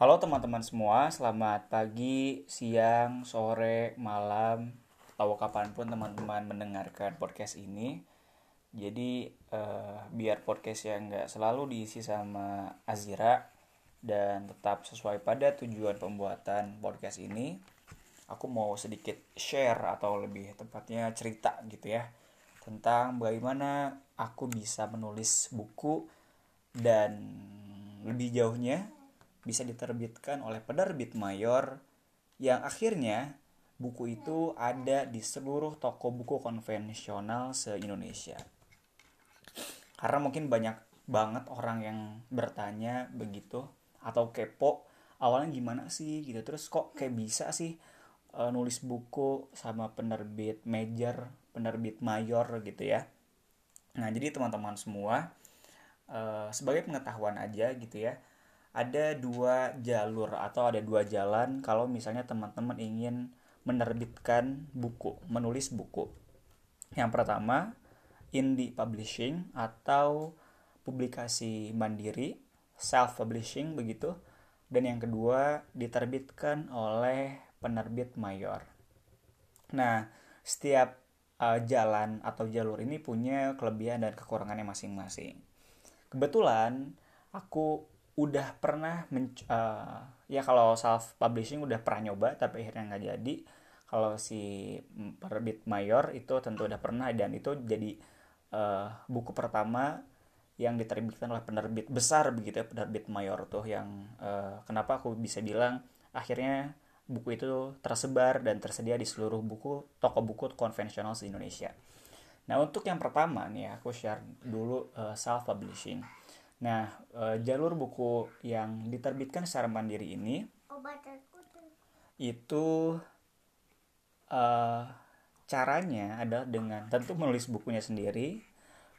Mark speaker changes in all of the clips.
Speaker 1: Halo teman-teman semua, selamat pagi, siang, sore, malam, atau kapan pun teman-teman mendengarkan podcast ini. Jadi uh, biar podcast yang nggak selalu diisi sama Azira dan tetap sesuai pada tujuan pembuatan podcast ini, aku mau sedikit share atau lebih tepatnya cerita gitu ya tentang bagaimana aku bisa menulis buku dan lebih jauhnya bisa diterbitkan oleh penerbit mayor yang akhirnya buku itu ada di seluruh toko buku konvensional se-Indonesia. Karena mungkin banyak banget orang yang bertanya begitu atau kepo awalnya gimana sih? gitu. Terus kok kayak bisa sih uh, nulis buku sama penerbit major penerbit mayor gitu ya. Nah jadi teman-teman semua uh, sebagai pengetahuan aja gitu ya ada dua jalur atau ada dua jalan kalau misalnya teman-teman ingin menerbitkan buku, menulis buku. Yang pertama, indie publishing atau publikasi mandiri, self publishing begitu. Dan yang kedua, diterbitkan oleh penerbit mayor. Nah, setiap uh, jalan atau jalur ini punya kelebihan dan kekurangannya masing-masing. Kebetulan aku udah pernah men uh, ya kalau self publishing udah pernah nyoba tapi akhirnya nggak jadi kalau si penerbit mayor itu tentu udah pernah dan itu jadi uh, buku pertama yang diterbitkan oleh penerbit besar begitu ya penerbit mayor tuh yang uh, kenapa aku bisa bilang akhirnya buku itu tersebar dan tersedia di seluruh buku toko buku konvensional di Indonesia. Nah untuk yang pertama nih aku share dulu uh, self publishing. Nah, e, jalur buku yang diterbitkan secara mandiri ini itu e, caranya adalah dengan tentu menulis bukunya sendiri,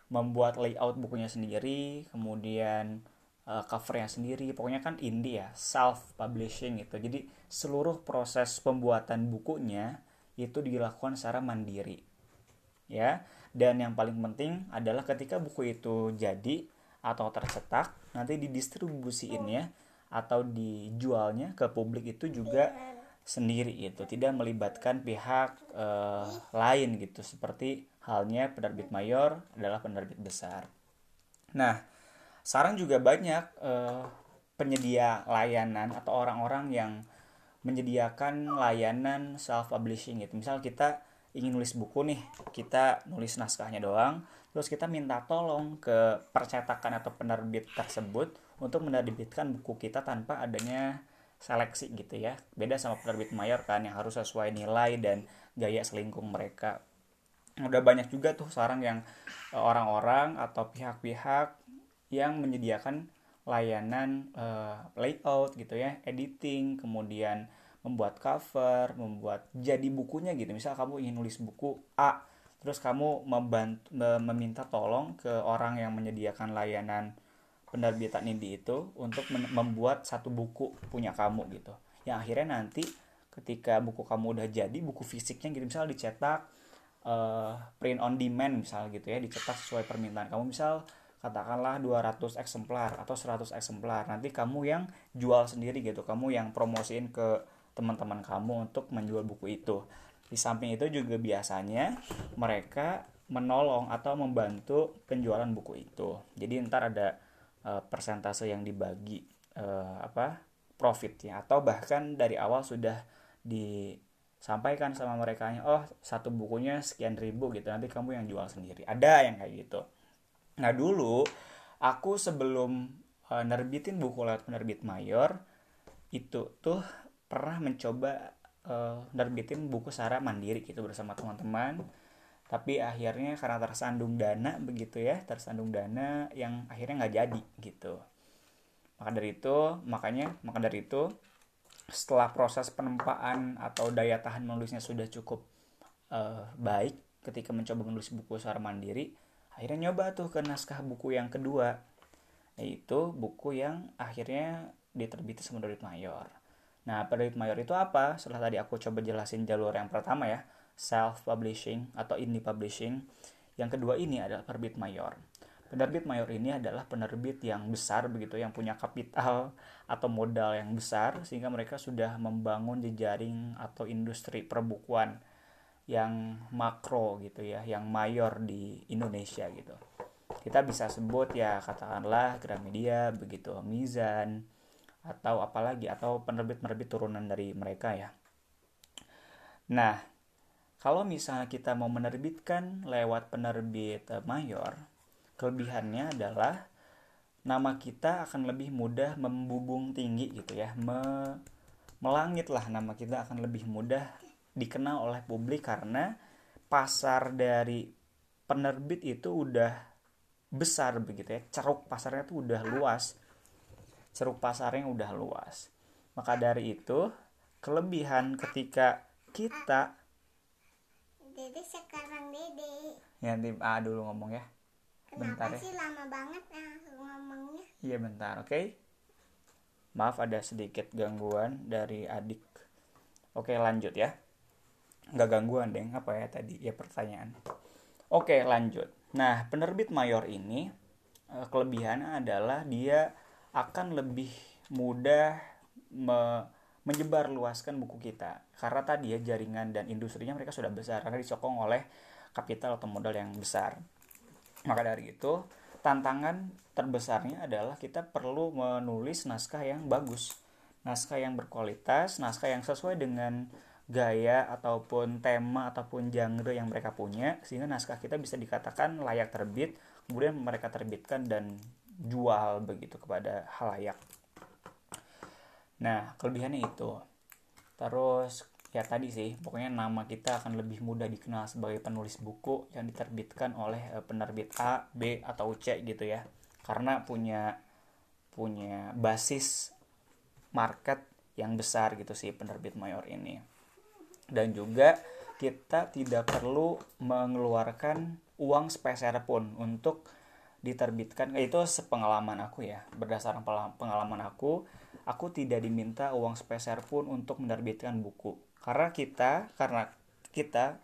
Speaker 1: membuat layout bukunya sendiri, kemudian e, covernya sendiri. Pokoknya kan indie ya, self publishing gitu. Jadi seluruh proses pembuatan bukunya itu dilakukan secara mandiri. Ya. Dan yang paling penting adalah ketika buku itu jadi atau tercetak nanti didistribusiinnya atau dijualnya ke publik itu juga sendiri itu tidak melibatkan pihak uh, lain gitu seperti halnya penerbit mayor adalah penerbit besar. Nah, sekarang juga banyak uh, penyedia layanan atau orang-orang yang menyediakan layanan self publishing gitu. Misal kita ingin nulis buku nih, kita nulis naskahnya doang, terus kita minta tolong ke percetakan atau penerbit tersebut untuk menerbitkan buku kita tanpa adanya seleksi gitu ya. Beda sama penerbit mayor kan yang harus sesuai nilai dan gaya selingkung mereka. Udah banyak juga tuh sekarang yang e, orang-orang atau pihak-pihak yang menyediakan layanan uh, layout gitu ya editing kemudian membuat cover membuat jadi bukunya gitu. Misal kamu ingin nulis buku A terus kamu membantu meminta tolong ke orang yang menyediakan layanan penerbitan indie itu untuk membuat satu buku punya kamu gitu. Yang akhirnya nanti ketika buku kamu udah jadi buku fisiknya gitu misal dicetak uh, print on demand misal gitu ya dicetak sesuai permintaan kamu. Misal katakanlah 200 eksemplar atau 100 eksemplar. Nanti kamu yang jual sendiri gitu kamu yang promosiin ke teman-teman kamu untuk menjual buku itu di samping itu juga biasanya mereka menolong atau membantu penjualan buku itu. Jadi ntar ada uh, persentase yang dibagi uh, apa profitnya. Atau bahkan dari awal sudah disampaikan sama mereka oh satu bukunya sekian ribu gitu nanti kamu yang jual sendiri. Ada yang kayak gitu. Nah dulu aku sebelum uh, nerbitin buku lewat penerbit mayor itu tuh pernah mencoba uh, nerbitin buku secara mandiri gitu bersama teman-teman. Tapi akhirnya karena tersandung dana begitu ya tersandung dana yang akhirnya nggak jadi gitu. Maka dari itu makanya maka dari itu setelah proses penempaan atau daya tahan menulisnya sudah cukup uh, baik ketika mencoba menulis buku secara mandiri akhirnya nyoba tuh ke naskah buku yang kedua yaitu buku yang akhirnya diterbitkan sama Dorit Mayor Nah, penerbit mayor itu apa? Setelah tadi aku coba jelasin jalur yang pertama ya, self publishing atau indie publishing. Yang kedua ini adalah penerbit mayor. penerbit mayor ini adalah penerbit yang besar begitu yang punya kapital atau modal yang besar sehingga mereka sudah membangun jejaring atau industri perbukuan yang makro gitu ya yang mayor di Indonesia gitu kita bisa sebut ya katakanlah Gramedia begitu Mizan atau apalagi atau penerbit-penerbit turunan dari mereka ya. Nah kalau misalnya kita mau menerbitkan lewat penerbit eh, mayor kelebihannya adalah nama kita akan lebih mudah membubung tinggi gitu ya. Me melangit lah nama kita akan lebih mudah dikenal oleh publik karena pasar dari penerbit itu udah besar begitu ya. Ceruk pasarnya tuh udah luas ceruk pasarnya udah luas maka dari itu kelebihan ketika kita
Speaker 2: Dede sekarang Dede.
Speaker 1: Ya tim A dulu ngomong ya.
Speaker 2: Kenapa
Speaker 1: Bentar ya.
Speaker 2: sih lama banget ah ngomongnya?
Speaker 1: Iya bentar, oke. Maaf ada sedikit gangguan dari adik. Oke lanjut ya. Nggak gangguan deh, apa ya tadi? Ya pertanyaan. Oke lanjut. Nah penerbit mayor ini eh, kelebihannya adalah dia akan lebih mudah me- menyebar luaskan buku kita. Karena tadi ya jaringan dan industrinya mereka sudah besar karena disokong oleh kapital atau modal yang besar. Maka dari itu tantangan terbesarnya adalah kita perlu menulis naskah yang bagus. Naskah yang berkualitas naskah yang sesuai dengan gaya ataupun tema ataupun genre yang mereka punya sehingga naskah kita bisa dikatakan layak terbit kemudian mereka terbitkan dan jual begitu kepada halayak Nah, kelebihannya itu. Terus ya tadi sih, pokoknya nama kita akan lebih mudah dikenal sebagai penulis buku yang diterbitkan oleh eh, penerbit A, B atau C gitu ya. Karena punya punya basis market yang besar gitu sih penerbit mayor ini. Dan juga kita tidak perlu mengeluarkan uang sepeser pun untuk diterbitkan itu sepengalaman aku ya. Berdasarkan pengalaman aku aku tidak diminta uang sepeser pun untuk menerbitkan buku. Karena kita karena kita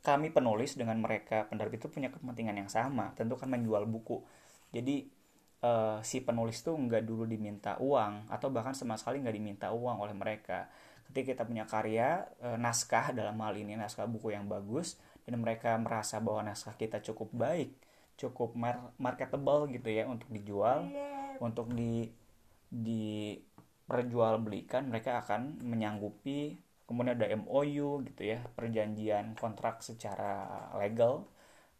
Speaker 1: kami penulis dengan mereka penerbit itu punya kepentingan yang sama. Tentu kan menjual buku. Jadi uh, si penulis tuh nggak dulu diminta uang atau bahkan sama sekali nggak diminta uang oleh mereka. Ketika kita punya karya uh, naskah dalam hal ini naskah buku yang bagus dan mereka merasa bahwa naskah kita cukup baik cukup marketable gitu ya untuk dijual. Untuk di di perjualbelikan mereka akan menyanggupi kemudian ada MOU gitu ya perjanjian kontrak secara legal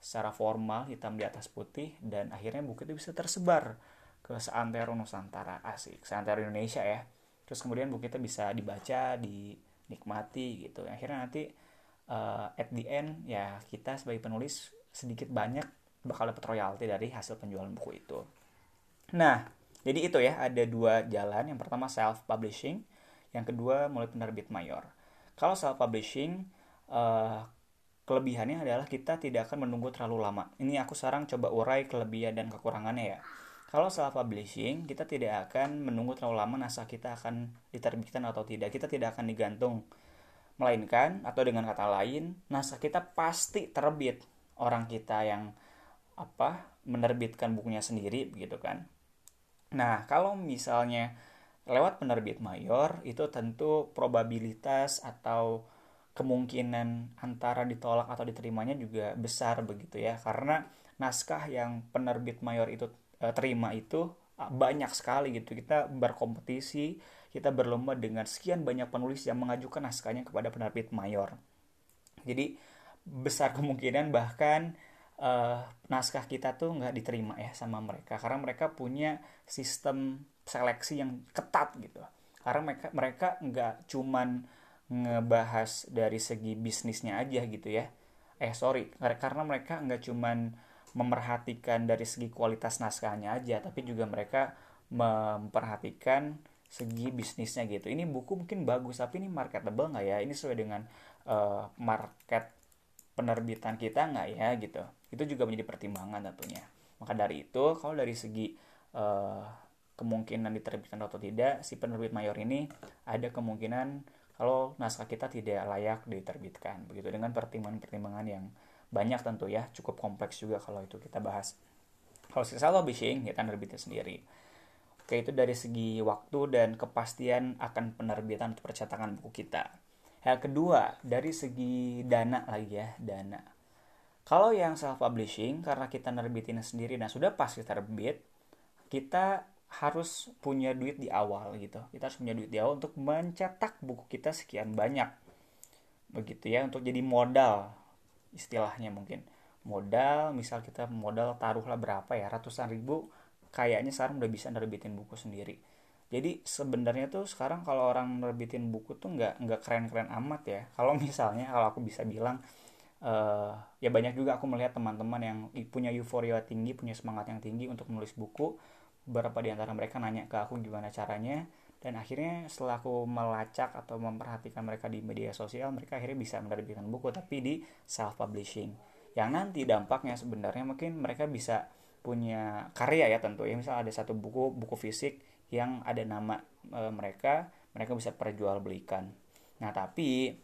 Speaker 1: secara formal hitam di atas putih dan akhirnya buku itu bisa tersebar ke seantero Nusantara asik seantero Indonesia ya. Terus kemudian buku itu bisa dibaca dinikmati gitu. Akhirnya nanti uh, at the end ya kita sebagai penulis sedikit banyak bakal dapat royalti dari hasil penjualan buku itu nah jadi itu ya, ada dua jalan. Yang pertama self publishing, yang kedua mulai penerbit mayor. Kalau self publishing uh, kelebihannya adalah kita tidak akan menunggu terlalu lama. Ini aku sekarang coba urai kelebihan dan kekurangannya ya. Kalau self publishing, kita tidak akan menunggu terlalu lama naskah kita akan diterbitkan atau tidak. Kita tidak akan digantung. Melainkan atau dengan kata lain, naskah kita pasti terbit. Orang kita yang apa menerbitkan bukunya sendiri begitu kan. Nah, kalau misalnya lewat penerbit mayor itu tentu probabilitas atau kemungkinan antara ditolak atau diterimanya juga besar begitu ya. Karena naskah yang penerbit mayor itu e, terima itu banyak sekali gitu. Kita berkompetisi kita berlomba dengan sekian banyak penulis yang mengajukan naskahnya kepada penerbit mayor. Jadi besar kemungkinan bahkan uh, naskah kita tuh nggak diterima ya sama mereka. Karena mereka punya sistem seleksi yang ketat gitu. Karena mereka mereka nggak cuman ngebahas dari segi bisnisnya aja gitu ya. Eh sorry. Karena mereka nggak cuman memerhatikan dari segi kualitas naskahnya aja tapi juga mereka memperhatikan segi bisnisnya gitu. Ini buku mungkin bagus tapi ini marketable nggak ya? Ini sesuai dengan uh, market penerbitan kita nggak ya gitu. Itu juga menjadi pertimbangan tentunya. Maka dari itu kalau dari segi uh, kemungkinan diterbitkan atau tidak si penerbit mayor ini ada kemungkinan kalau naskah kita tidak layak diterbitkan begitu. Dengan pertimbangan-pertimbangan yang banyak tentu ya cukup kompleks juga kalau itu kita bahas. Kalau self publishing kita nerbitin sendiri. Oke itu dari segi waktu dan kepastian akan penerbitan percetakan buku kita yang kedua dari segi dana lagi ya dana. Kalau yang self publishing karena kita nerbitin sendiri dan sudah pasti terbit kita harus punya duit di awal gitu. Kita harus punya duit di awal untuk mencetak buku kita sekian banyak. Begitu ya untuk jadi modal istilahnya mungkin. Modal misal kita modal taruhlah berapa ya ratusan ribu kayaknya sekarang udah bisa nerbitin buku sendiri jadi sebenarnya tuh sekarang kalau orang nerbitin buku tuh nggak nggak keren-keren amat ya. Kalau misalnya kalau aku bisa bilang uh, ya banyak juga aku melihat teman-teman yang punya euforia tinggi punya semangat yang tinggi untuk menulis buku. Beberapa di antara mereka nanya ke aku gimana caranya dan akhirnya setelah aku melacak atau memperhatikan mereka di media sosial mereka akhirnya bisa menerbitkan buku tapi di self publishing yang nanti dampaknya sebenarnya mungkin mereka bisa punya karya ya tentu ya. Misal ada satu buku buku fisik yang ada nama e, mereka mereka bisa perjualbelikan. Nah tapi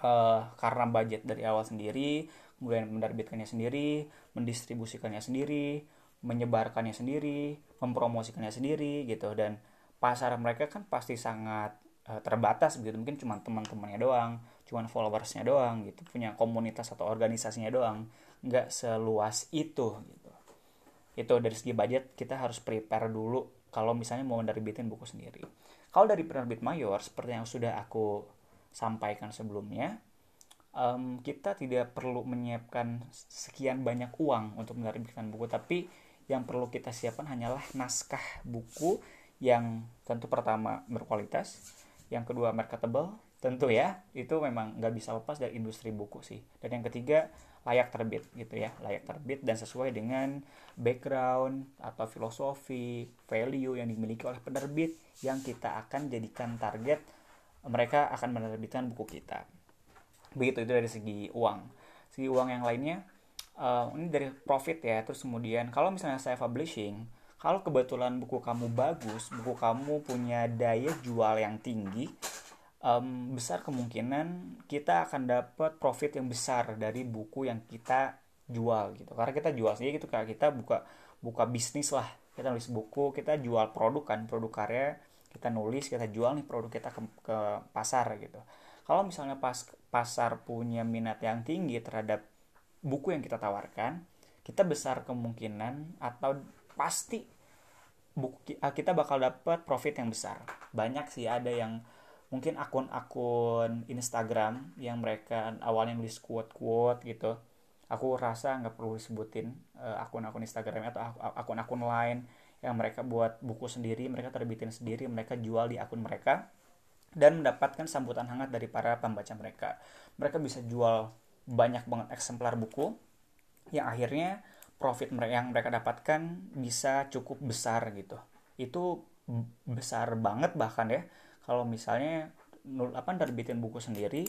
Speaker 1: e, karena budget dari awal sendiri kemudian menerbitkannya sendiri mendistribusikannya sendiri menyebarkannya sendiri, mempromosikannya sendiri gitu. Dan pasar mereka kan pasti sangat uh, terbatas begitu. Mungkin cuma teman-temannya doang, cuma followersnya doang gitu, punya komunitas atau organisasinya doang, nggak seluas itu gitu. Itu dari segi budget kita harus prepare dulu kalau misalnya mau menerbitin buku sendiri. Kalau dari penerbit mayor seperti yang sudah aku sampaikan sebelumnya, um, kita tidak perlu menyiapkan sekian banyak uang untuk menerbitkan buku, tapi yang perlu kita siapkan hanyalah naskah buku yang tentu pertama berkualitas, yang kedua marketable, tentu ya itu memang nggak bisa lepas dari industri buku sih. Dan yang ketiga layak terbit gitu ya, layak terbit dan sesuai dengan background atau filosofi, value yang dimiliki oleh penerbit yang kita akan jadikan target mereka akan menerbitkan buku kita. Begitu itu dari segi uang. Segi uang yang lainnya uh, ini dari profit ya terus kemudian kalau misalnya saya publishing kalau kebetulan buku kamu bagus buku kamu punya daya jual yang tinggi um, besar kemungkinan kita akan dapat profit yang besar dari buku yang kita jual gitu. Karena kita jual sendiri gitu kayak kita buka buka bisnis lah. Kita nulis buku kita jual produk kan produk karya. Kita nulis kita jual nih produk kita ke, ke pasar gitu. Kalau misalnya pas pasar punya minat yang tinggi terhadap buku yang kita tawarkan, kita besar kemungkinan atau pasti buku eh, kita bakal dapat profit yang besar. Banyak sih ada yang mungkin akun-akun Instagram yang mereka awalnya nulis quote-quote gitu. Aku rasa nggak perlu disebutin uh, akun-akun Instagram atau akun-akun lain yang mereka buat buku sendiri, mereka terbitin sendiri, mereka jual di akun mereka dan mendapatkan sambutan hangat dari para pembaca mereka. Mereka bisa jual banyak banget eksemplar buku yang akhirnya profit yang mereka dapatkan bisa cukup besar gitu itu besar banget bahkan ya kalau misalnya apa terbitin buku sendiri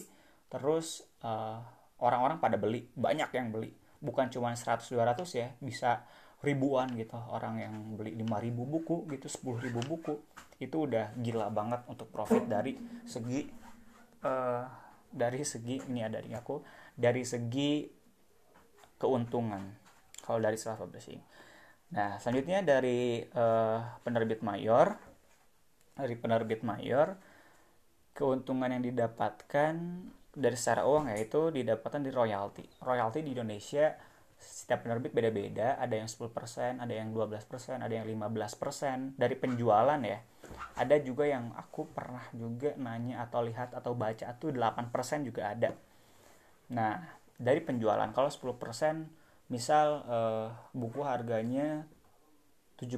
Speaker 1: terus eh, orang-orang pada beli banyak yang beli. Bukan cuma 100 200 ya bisa ribuan gitu orang yang beli 5000 buku gitu 10.000 buku. Itu udah gila banget untuk profit dari segi uh, dari segi ini ada di aku dari segi keuntungan. Kalau dari self publishing. Nah, selanjutnya dari uh, penerbit mayor dari penerbit mayor keuntungan yang didapatkan dari secara uang yaitu didapatkan di royalti. Royalti di Indonesia setiap penerbit beda-beda, ada yang 10%, ada yang 12%, ada yang 15% dari penjualan ya. Ada juga yang aku pernah juga nanya atau lihat atau baca tuh 8% juga ada. Nah, dari penjualan kalau 10% misal uh, buku harganya 70.000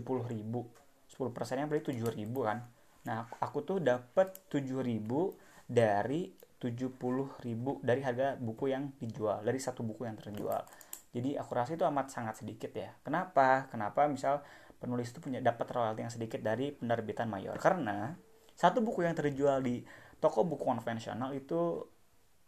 Speaker 1: 10 persennya berarti 7.000 kan nah aku tuh dapat 7.000 dari 70.000 dari harga buku yang dijual dari satu buku yang terjual. Jadi aku rasa itu amat sangat sedikit ya. Kenapa? Kenapa misal penulis itu punya dapat royalti yang sedikit dari penerbitan mayor? Karena satu buku yang terjual di toko buku konvensional itu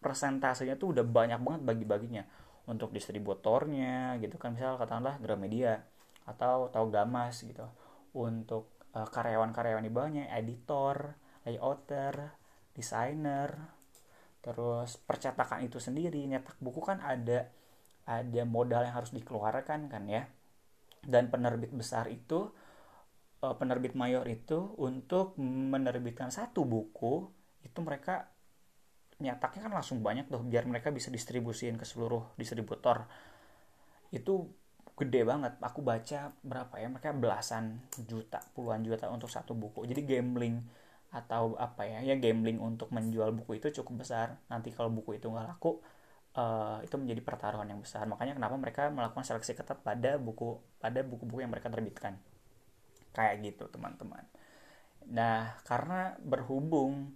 Speaker 1: persentasenya tuh udah banyak banget bagi-baginya. Untuk distributornya gitu kan misal katakanlah Gramedia atau tahu Gamas gitu. Untuk uh, karyawan-karyawan di bawahnya editor, layouter, desainer, terus percetakan itu sendiri nyetak buku kan ada ada modal yang harus dikeluarkan kan ya. Dan penerbit besar itu uh, penerbit mayor itu untuk menerbitkan satu buku itu mereka nyataknya kan langsung banyak tuh biar mereka bisa distribusiin ke seluruh distributor. Itu gede banget. Aku baca berapa ya? Mereka belasan juta puluhan juta untuk satu buku. Jadi gambling atau apa ya? Ya gambling untuk menjual buku itu cukup besar. Nanti kalau buku itu nggak laku uh, itu menjadi pertaruhan yang besar. Makanya kenapa mereka melakukan seleksi ketat pada buku pada buku-buku yang mereka terbitkan. Kayak gitu teman-teman. Nah karena berhubung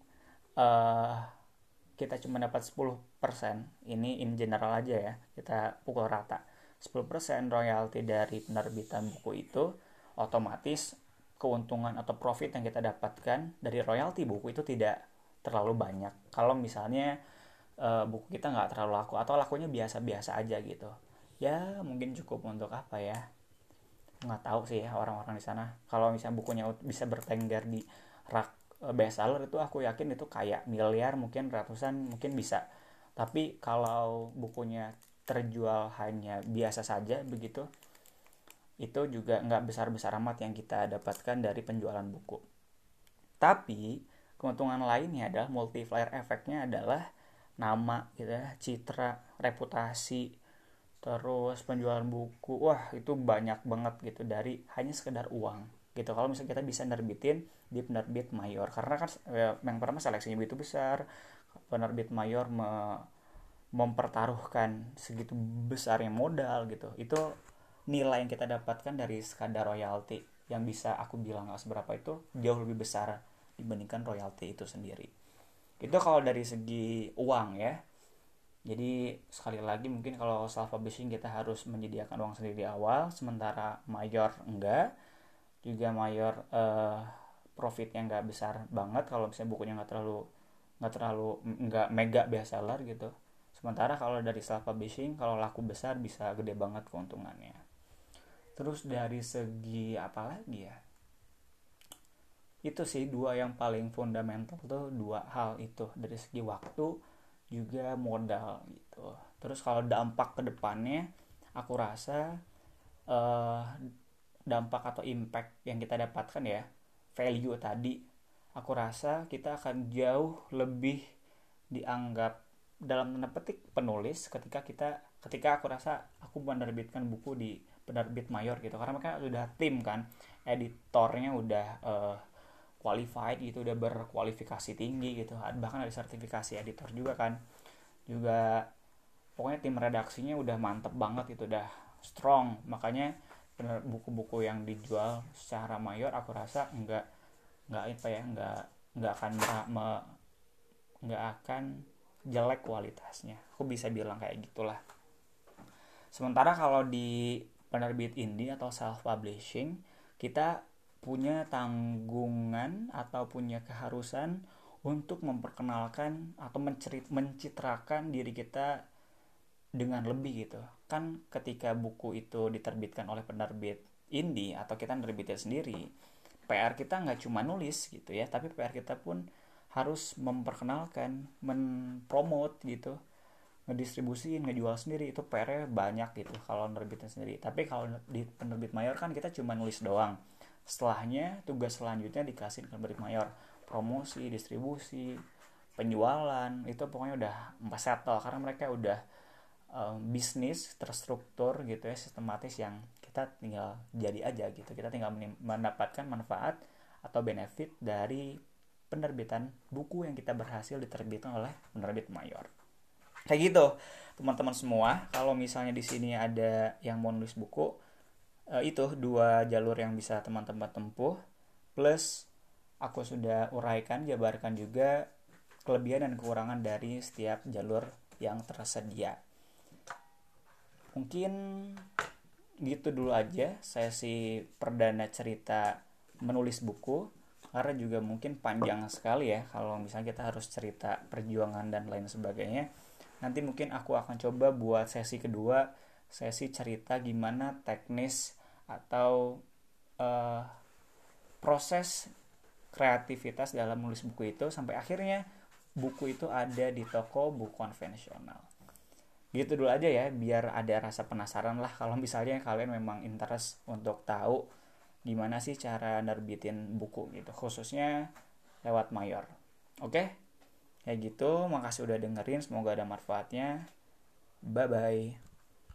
Speaker 1: uh, kita cuma dapat 10% ini in general aja ya kita pukul rata 10% royalti dari penerbitan buku itu otomatis keuntungan atau profit yang kita dapatkan dari royalti buku itu tidak terlalu banyak. Kalau misalnya e, buku kita nggak terlalu laku atau lakunya biasa-biasa aja gitu. Ya mungkin cukup untuk apa ya? Nggak tahu sih ya orang-orang di sana. Kalau misalnya bukunya bisa bertengger di rak eh, bestseller itu aku yakin itu kayak miliar mungkin ratusan mungkin bisa. Tapi kalau bukunya terjual hanya biasa saja begitu itu juga nggak besar-besar amat yang kita dapatkan dari penjualan buku. Tapi keuntungan lainnya adalah multiplier efeknya adalah nama gitu ya citra reputasi terus penjualan buku. Wah itu banyak banget gitu dari hanya sekedar uang gitu. Kalau misalnya kita bisa nerbitin di penerbit mayor. Karena kan ya, yang pertama seleksinya begitu besar penerbit mayor me mempertaruhkan segitu besarnya modal gitu. Itu nilai yang kita dapatkan dari sekadar royalti. Yang bisa aku bilang nggak seberapa itu jauh lebih besar dibandingkan royalti itu sendiri. Itu kalau dari segi uang ya. Jadi sekali lagi mungkin kalau self publishing kita harus menyediakan uang sendiri di awal sementara mayor enggak. Juga mayor uh, profitnya nggak besar banget. Kalau misalnya bukunya nggak terlalu nggak terlalu nggak mega bestseller gitu sementara kalau dari self publishing kalau laku besar bisa gede banget keuntungannya. Terus dari segi apa lagi ya? Itu sih dua yang paling fundamental tuh dua hal itu. Dari segi waktu juga modal gitu. Terus kalau dampak ke depannya aku rasa uh, dampak atau impact yang kita dapatkan ya value tadi aku rasa kita akan jauh lebih dianggap dalam tanda petik penulis ketika kita ketika aku rasa aku menerbitkan buku di penerbit mayor gitu. Karena mereka sudah tim kan editornya udah uh, qualified gitu udah berkualifikasi tinggi gitu. Bahkan ada sertifikasi editor juga kan. Juga pokoknya tim redaksinya udah mantep banget itu udah strong. Makanya buku-buku yang dijual secara mayor aku rasa enggak enggak apa ya enggak enggak akan nggak akan jelek kualitasnya. Aku bisa bilang kayak gitulah. Sementara kalau di penerbit indie atau self publishing kita punya tanggungan atau punya keharusan untuk memperkenalkan atau mencerit mencitrakan diri kita dengan lebih gitu. Kan ketika buku itu diterbitkan oleh penerbit indie atau kita nerbitin sendiri PR kita nggak cuma nulis gitu ya tapi PR kita pun harus memperkenalkan mempromot gitu. Ngedistribusiin ngejual sendiri itu PR banyak gitu kalau nerbitin sendiri. Tapi kalau di penerbit mayor kan kita cuma nulis doang. Setelahnya tugas selanjutnya dikasih ke penerbit mayor. Promosi distribusi penjualan itu pokoknya udah empat settle. Karena mereka udah um, bisnis terstruktur gitu ya sistematis yang kita tinggal jadi aja gitu. Kita tinggal mendapatkan manfaat atau benefit dari penerbitan buku yang kita berhasil diterbitkan oleh penerbit mayor. Kayak gitu, teman-teman semua. Kalau misalnya di sini ada yang mau nulis buku, eh, itu dua jalur yang bisa teman-teman tempuh. Plus aku sudah uraikan, jabarkan juga kelebihan dan kekurangan dari setiap jalur yang tersedia. Mungkin gitu dulu aja sesi perdana cerita menulis buku karena juga mungkin panjang sekali ya kalau misalnya kita harus cerita perjuangan dan lain sebagainya nanti mungkin aku akan coba buat sesi kedua sesi cerita gimana teknis atau uh, proses kreativitas dalam menulis buku itu sampai akhirnya buku itu ada di toko buku konvensional. Gitu dulu aja ya biar ada rasa penasaran lah kalau misalnya kalian memang interest untuk tahu gimana sih cara nerbitin buku gitu? Khususnya lewat mayor. Oke? Kayak gitu makasih udah dengerin semoga ada manfaatnya. Bye bye